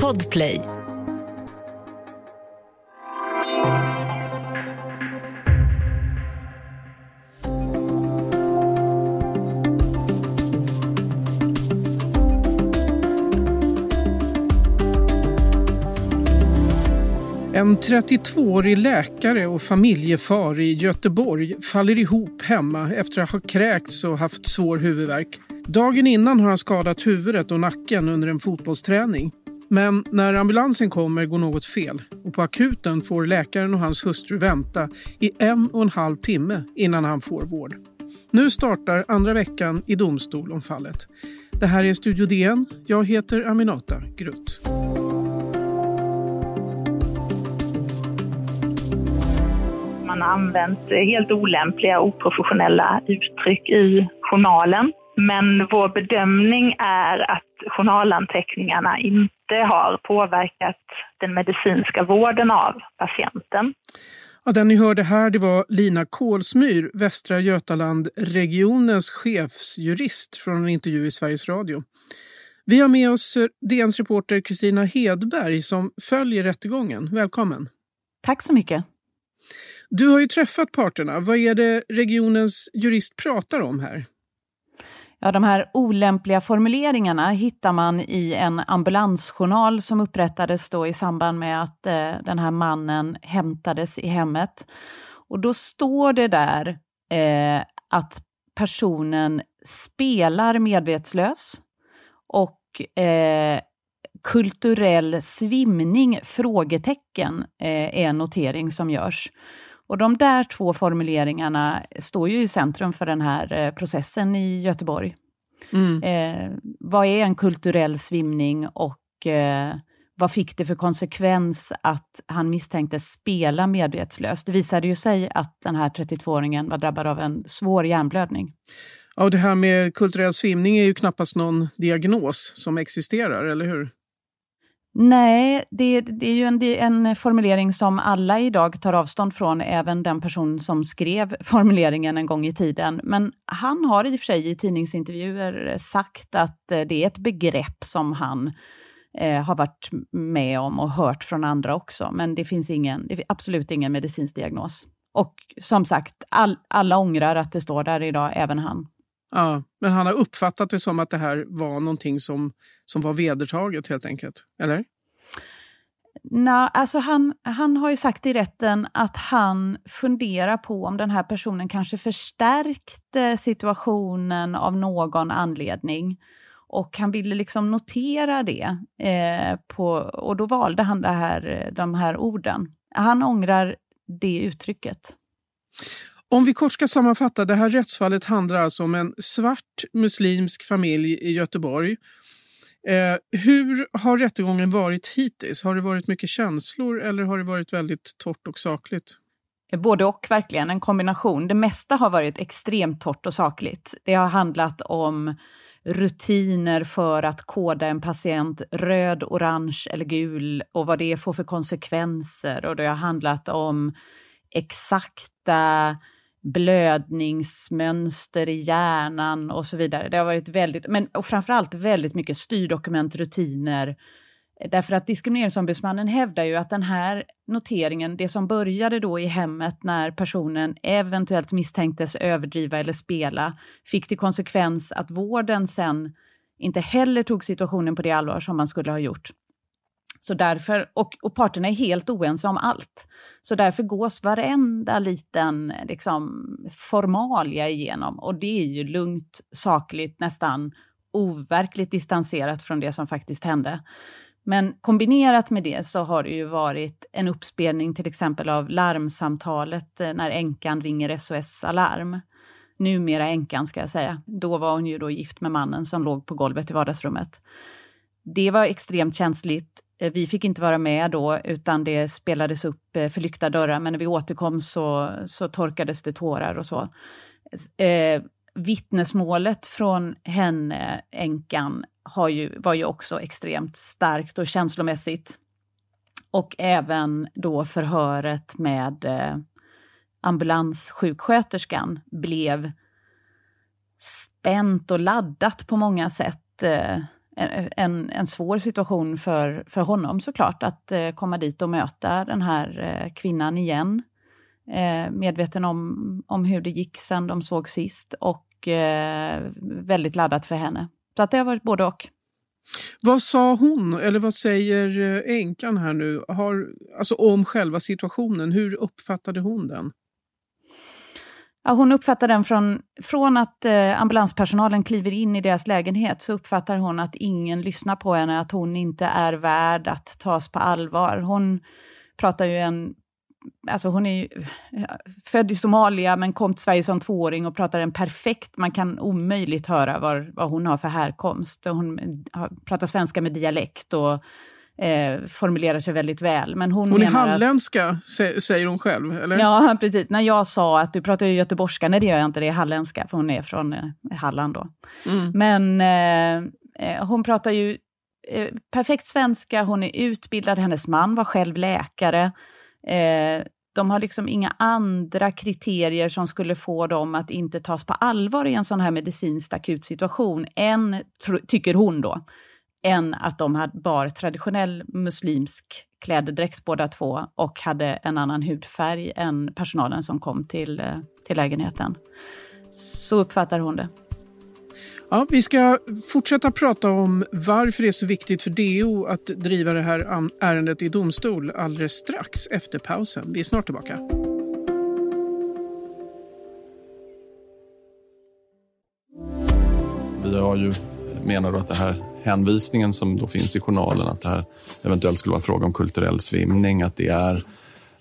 Podplay En 32-årig läkare och familjefar i Göteborg faller ihop hemma efter att ha kräkts och haft svår huvudvärk. Dagen innan har han skadat huvudet och nacken under en fotbollsträning. Men när ambulansen kommer går något fel och på akuten får läkaren och hans hustru vänta i en och en halv timme innan han får vård. Nu startar andra veckan i domstol om fallet. Det här är Studio DN. Jag heter Aminata Grutt. Man har använt helt olämpliga oprofessionella uttryck i journalen. Men vår bedömning är att journalanteckningarna inte har påverkat den medicinska vården av patienten. Ja, den ni hörde här det var Lina Kolsmyr, Västra Götaland-regionens chefsjurist från en intervju i Sveriges Radio. Vi har med oss DNs reporter Kristina Hedberg som följer rättegången. Välkommen! Tack så mycket! Du har ju träffat parterna. Vad är det regionens jurist pratar om här? Ja, de här olämpliga formuleringarna hittar man i en ambulansjournal som upprättades då i samband med att eh, den här mannen hämtades i hemmet. Och då står det där eh, att personen spelar medvetslös och eh, kulturell svimning? frågetecken eh, är en notering som görs. Och de där två formuleringarna står ju i centrum för den här eh, processen i Göteborg. Mm. Eh, vad är en kulturell svimning och eh, vad fick det för konsekvens att han misstänktes spela medvetslös? Det visade ju sig att den här 32-åringen var drabbad av en svår hjärnblödning. Ja, det här med kulturell svimning är ju knappast någon diagnos som existerar, eller hur? Nej, det, det, är ju en, en, formulering som alla idag tar avstånd från, även den person som skrev formuleringen en gång i tiden. Men han har i och för sig i tidningsintervjuer eh, sagt att eh, det är ett begrepp som han eh, har varit med om och hört från andra också. Men det finns ingen, det absolut ingen medicinsk diagnos. Och som sagt, all, alla ångrar att det står där idag, även han. Ja, men han har uppfattat det som att det här var någonting som, som var vedertaget helt enkelt, eller? Nej, alltså han, han har ju sagt i rätten att han funderar på om den här personen kanske förstärkte situationen av någon anledning. Och han ville liksom notera det, eh, på, och då valde han det här, de här orden. Han ångrar det uttrycket. Om vi kort ska sammanfatta, det här rättsfallet handlar alltså om en svart muslimsk familj i Göteborg. Eh, hur har rättegången varit hittills? Har det varit mycket känslor eller har det varit väldigt torrt och sakligt? Eh, både och, verkligen. En kombination. Det mesta har varit extremt torrt och sakligt. Det har handlat om rutiner för att koda en patient röd, orange eller gul och vad det får för konsekvenser. Och det har handlat om exakta blödningsmönster i hjärnan och så vidare. Det har varit väldigt, men och framförallt väldigt mycket styrdokument, rutiner. Därför att Diskrimineringsombudsmannen hävdar ju att den här noteringen, det som började då i hemmet när personen eventuellt misstänktes överdriva eller spela, fick till konsekvens att vården sen inte heller tog situationen på det allvar som man skulle ha gjort. Så därför, och, och parterna är helt oense om allt. Så därför gås varenda liten liksom, formalia igenom. Och det är ju lugnt, sakligt, nästan overkligt distanserat från det som faktiskt hände. Men kombinerat med det så har det ju varit en uppspelning till exempel av larmsamtalet eh, när änkan ringer SOS Alarm. Numera änkan ska jag säga. Då var hon ju då gift med mannen som låg på golvet i vardagsrummet. Det var extremt känsligt Eh, vi fick inte vara med då, utan det spelades upp eh, för lyckta dörrar, men när vi återkom så, så torkades det tårar och så. Eh, vittnesmålet från henne, änkan, har ju, var ju också extremt starkt och känslomässigt. Och även då förhöret med eh, ambulanssjuksköterskan blev spänt och laddat på många sätt. Eh, en, en svår situation för, för honom såklart, att eh, komma dit och möta den här eh, kvinnan igen. Eh, medveten om, om hur det gick sen de såg sist och eh, väldigt laddat för henne. Så att det har varit både och. Vad sa hon, eller vad säger eh, änkan här nu, har, alltså om själva situationen? Hur uppfattade hon den? Ja, hon uppfattar den från, från att eh, ambulanspersonalen kliver in i deras lägenhet så uppfattar hon att ingen lyssnar på henne, att hon inte är värd att tas på allvar. Hon pratar ju en... Alltså hon är ju född i Somalia men kom till Sverige som tvååring och pratar en perfekt... Man kan omöjligt höra vad hon har för härkomst. Hon pratar svenska med dialekt och eh, formulerar sig väldigt väl. Men hon hon är halländska, att, säger hon själv? Eller? Ja, precis. När jag sa att du pratar ju göteborgska, nej det gör jag inte, det är halländska, för hon är från eh, Halland då. Mm. Men eh, eh, hon pratar ju eh, perfekt svenska, hon är utbildad, hennes man var själv läkare. Eh, de har liksom inga andra kriterier som skulle få dem att inte tas på allvar i en sån här medicinskt akut situation än, tycker hon då, än att de bar traditionell muslimsk klädedräkt båda två och hade en annan hudfärg än personalen som kom till, eh, till lägenheten. Så uppfattar hon det. Ja, vi ska fortsätta prata om varför det är så viktigt för DO att driva det här ärendet i domstol alldeles strax efter pausen. Vi är snart tillbaka. Vi har ju menar att det här hänvisningen som då finns i journalen, att det här eventuellt skulle vara fråga om kulturell svimning, att det är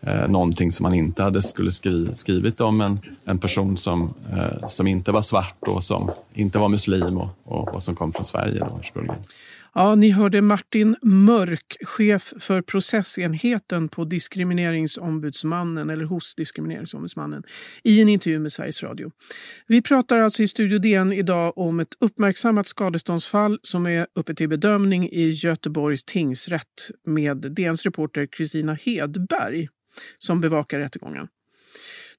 eh, någonting som man inte hade skulle skri, skrivit om en, en person som, eh, som inte var svart och som inte var muslim och, och, och som kom från Sverige. Då, ursprungligen. Ja, ni hörde Martin Mörk, chef för processenheten på Diskrimineringsombudsmannen eller hos Diskrimineringsombudsmannen i en intervju med Sveriges Radio. Vi pratar alltså i Studio DN idag om ett uppmärksammat skadeståndsfall som är uppe till bedömning i Göteborgs tingsrätt med DNs reporter Kristina Hedberg som bevakar rättegången.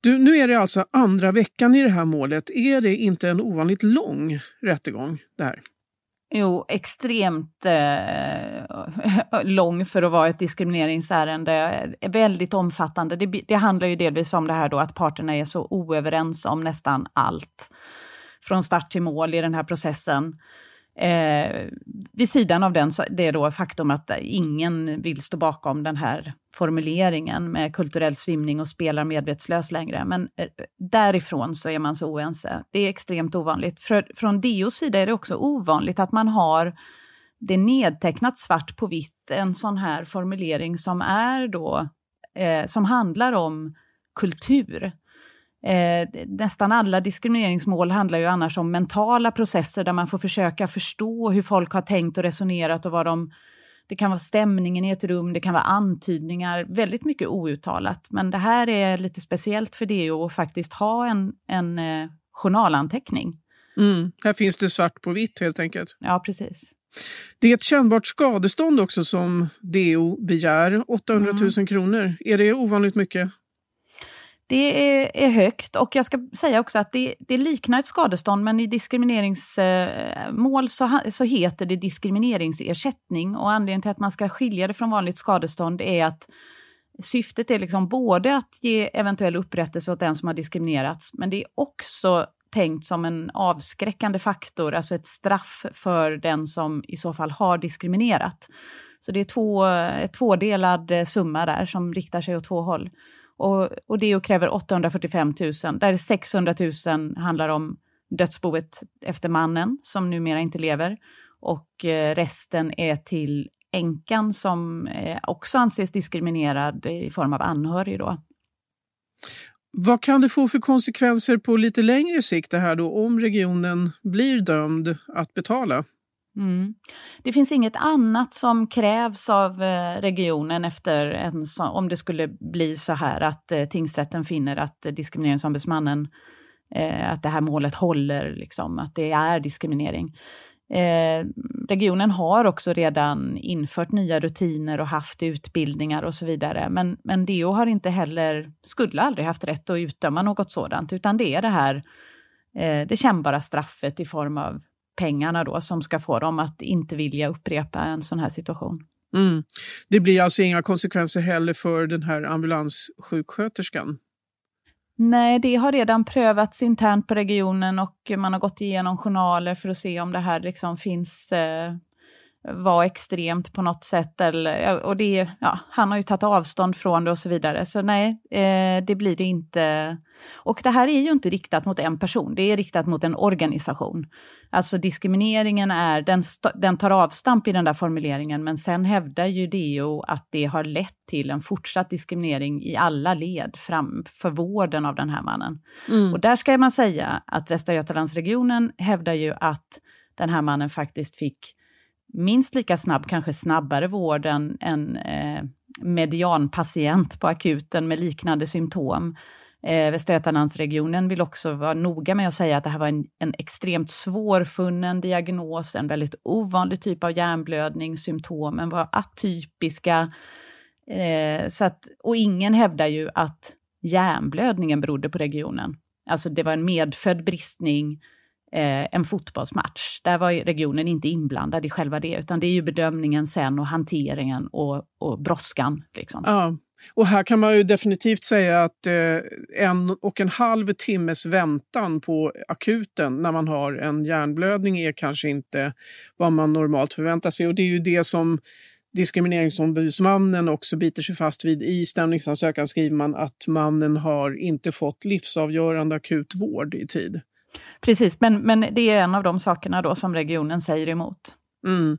Du, nu är det alltså andra veckan i det här målet. Är det inte en ovanligt lång rättegång det här? Jo, extremt eh, lång för att vara ett diskrimineringsärende. Väldigt omfattande. Det, det, handlar ju delvis om det här då att parterna är så oöverens om nästan allt. Från start till mål i den här processen. Eh, vid sidan av den det är då faktum att ingen vill stå bakom den här formuleringen med kulturell svimning och spelar medvetslös längre. Men eh, därifrån så är man så oense. Det är extremt ovanligt. För, från DOs sida är det också ovanligt att man har det nedtecknat svart på vitt, en sån här formulering som är då, eh, som handlar om kultur. Eh, nästan alla diskrimineringsmål handlar ju annars om mentala processer där man får försöka förstå hur folk har tänkt och resonerat och vad de... Det kan vara stämningen i ett rum, det kan vara antydningar, väldigt mycket outtalat. Men det här är lite speciellt för det att faktiskt ha en, en eh, journalanteckning. Mm. Här finns det svart på vitt helt enkelt. Ja, precis. Det är ett kännbart skadestånd också som DO begär, 800 000 mm. kronor. Är det ovanligt mycket? Det är, är, högt och jag ska säga också att det, det liknar ett skadestånd men i diskrimineringsmål så, så heter det diskrimineringsersättning och anledningen till att man ska skilja det från vanligt skadestånd är att syftet är liksom både att ge eventuell upprättelse åt den som har diskriminerats men det är också tänkt som en avskräckande faktor, alltså ett straff för den som i så fall har diskriminerat. Så det är två, ett tvådelad eh, summa där som riktar sig åt två håll. Och, och DO kräver 845 000, där 600 000 handlar om dödsboet efter mannen som numera inte lever och eh, resten är till änkan som eh, också anses diskriminerad i form av anhörig. Då. Vad kan det få för konsekvenser på lite längre sikt det här då om regionen blir dömd att betala? Mm. Det finns inget annat som krävs av eh, regionen efter en så, om det skulle bli så här att eh, tingsrätten finner att diskrimineringsombudsmannen, eh, att det här målet håller, liksom, att det är diskriminering. Eh, regionen har också redan infört nya rutiner och haft utbildningar och så vidare. Men, men DO har inte heller, skulle aldrig haft rätt att utdöma något sådant, utan det är det här eh, det kännbara straffet i form av pengarna då som ska få dem att inte vilja upprepa en sån här situation. Mm. Det blir alltså inga konsekvenser heller för den här ambulanssjuksköterskan? Nej, det har redan prövats internt på regionen och man har gått igenom journaler för att se om det här liksom finns eh, var extremt på något sätt. Eller, och det, ja, han har ju tagit avstånd från det och så vidare. Så nej, eh, det blir det inte. Och det här är ju inte riktat mot en person, det är riktat mot en organisation. Alltså diskrimineringen är, den, den tar avstamp i den där formuleringen, men sen hävdar ju DO att det har lett till en fortsatt diskriminering i alla led fram för vården av den här mannen. Mm. Och där ska man säga att Västra Götalandsregionen hävdar ju att den här mannen faktiskt fick minst lika snabb, kanske snabbare vård än en eh, medianpatient på akuten med liknande symptom. Eh, Västra Götalandsregionen vill också vara noga med att säga att det här var en, en extremt svårfunnen diagnos, en väldigt ovanlig typ av hjärnblödning, symptomen var atypiska. Eh, så att, och ingen hävdar ju att hjärnblödningen berodde på regionen. Alltså det var en medfödd bristning Eh, en fotbollsmatch. Där var regionen inte inblandad i själva det, utan det är ju bedömningen sen och hanteringen och, och brådskan. Liksom. Ja. Och här kan man ju definitivt säga att eh, en och en halv timmes väntan på akuten när man har en hjärnblödning är kanske inte vad man normalt förväntar sig. Och det är ju det som Diskrimineringsombudsmannen också biter sig fast vid. I stämningsansökan skriver man att mannen har inte fått livsavgörande akut vård i tid. Precis, men, men det är en av de sakerna då som regionen säger emot. Mm.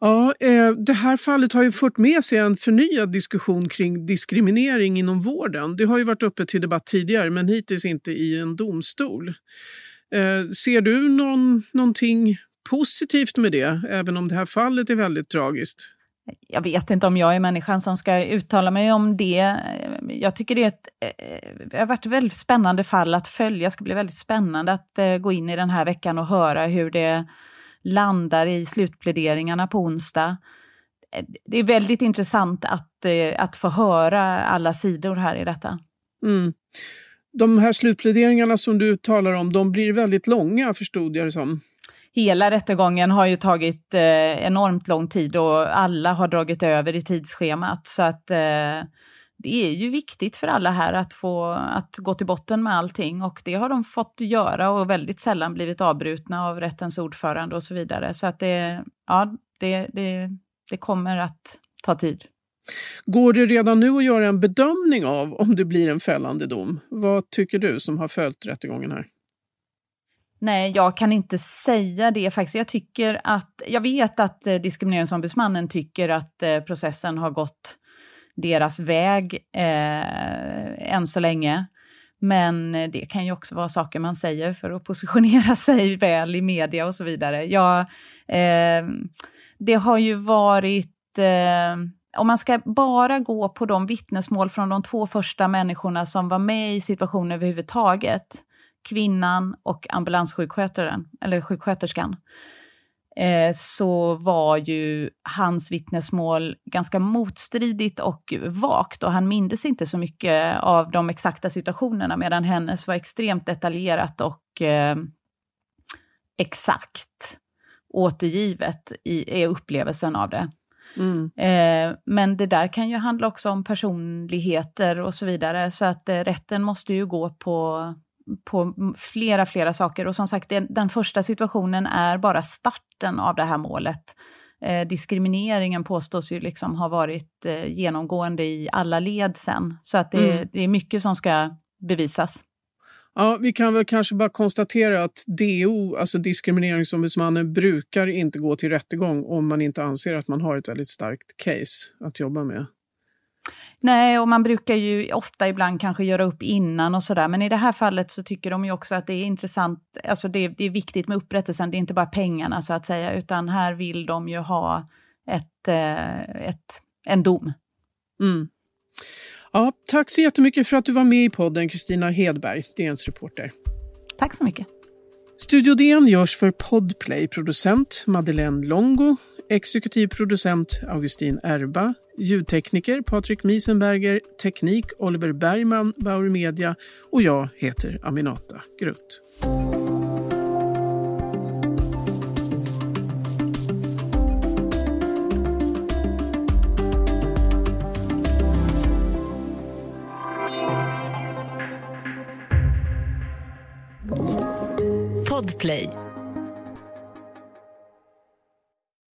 Ja, eh, det här fallet har ju fört med sig en förnyad diskussion kring diskriminering inom vården. Det har ju varit uppe till debatt tidigare, men hittills inte i en domstol. Eh, ser du någon, någonting positivt med det, även om det här fallet är väldigt tragiskt? Jag vet inte om jag är människan som ska uttala mig om det. Jag tycker det, är ett, eh, det har varit ett väldigt spännande fall att följa. Det ska bli väldigt spännande att eh, gå in i den här veckan och höra hur det landar i slutpläderingarna på onsdag. Eh, det är väldigt intressant att, att få höra alla sidor här i detta. Mm. De här slutpläderingarna som du talar om, de blir väldigt långa förstod jag det som hela rättegången har ju tagit eh, enormt lång tid och alla har dragit över i tidsschemat. Så att eh, det är ju viktigt för alla här att få att gå till botten med allting och det har de fått göra och väldigt sällan blivit avbrutna av rättens ordförande och så vidare. Så att det, ja, det, det, det kommer att ta tid. Går det redan nu att göra en bedömning av om det blir en fällande dom? Vad tycker du som har följt rättegången här? Nej, jag kan inte säga det faktiskt. Jag tycker att, jag vet att eh, Diskrimineringsombudsmannen tycker att eh, processen har gått deras väg eh, än så länge. Men eh, det kan ju också vara saker man säger för att positionera sig väl i media och så vidare. Ja, eh, det har ju varit, eh, om man ska bara gå på de vittnesmål från de två första människorna som var med i situationen överhuvudtaget, kvinnan och ambulanssjukskötaren, eller sjuksköterskan, eh, så var ju hans vittnesmål ganska motstridigt och vagt och han mindes inte så mycket av de exakta situationerna medan hennes var extremt detaljerat och eh, exakt återgivet i, i upplevelsen av det. Mm. Eh, men det där kan ju handla också om personligheter och så vidare, så att eh, rätten måste ju gå på på flera, flera saker. Och som sagt, den, den första situationen är bara starten av det här målet. Eh, diskrimineringen påstås ju liksom ha varit eh, genomgående i alla led sen. Så att det, mm. det är mycket som ska bevisas. Ja, vi kan väl kanske bara konstatera att DO, alltså Diskrimineringsombudsmannen, brukar inte gå till rättegång om man inte anser att man har ett väldigt starkt case att jobba med. Nej, och man brukar ju ofta ibland kanske göra upp innan och sådär, men i det här fallet så tycker de ju också att det är intressant, alltså det, det är viktigt med upprättelsen, det är inte bara pengarna så att säga, utan här vill de ju ha ett, eh, ett, en dom. Mm. Ja, tack så jättemycket för att du var med i podden, Kristina Hedberg, DNs reporter. Tack så mycket. Studio DN görs för Podplay, producent Madeleine Longo, exekutiv producent Augustin Erba, ljudtekniker Patrik Miesenberger, teknik Oliver Bergman, Bauer Media. Och jag heter Aminata Grutt.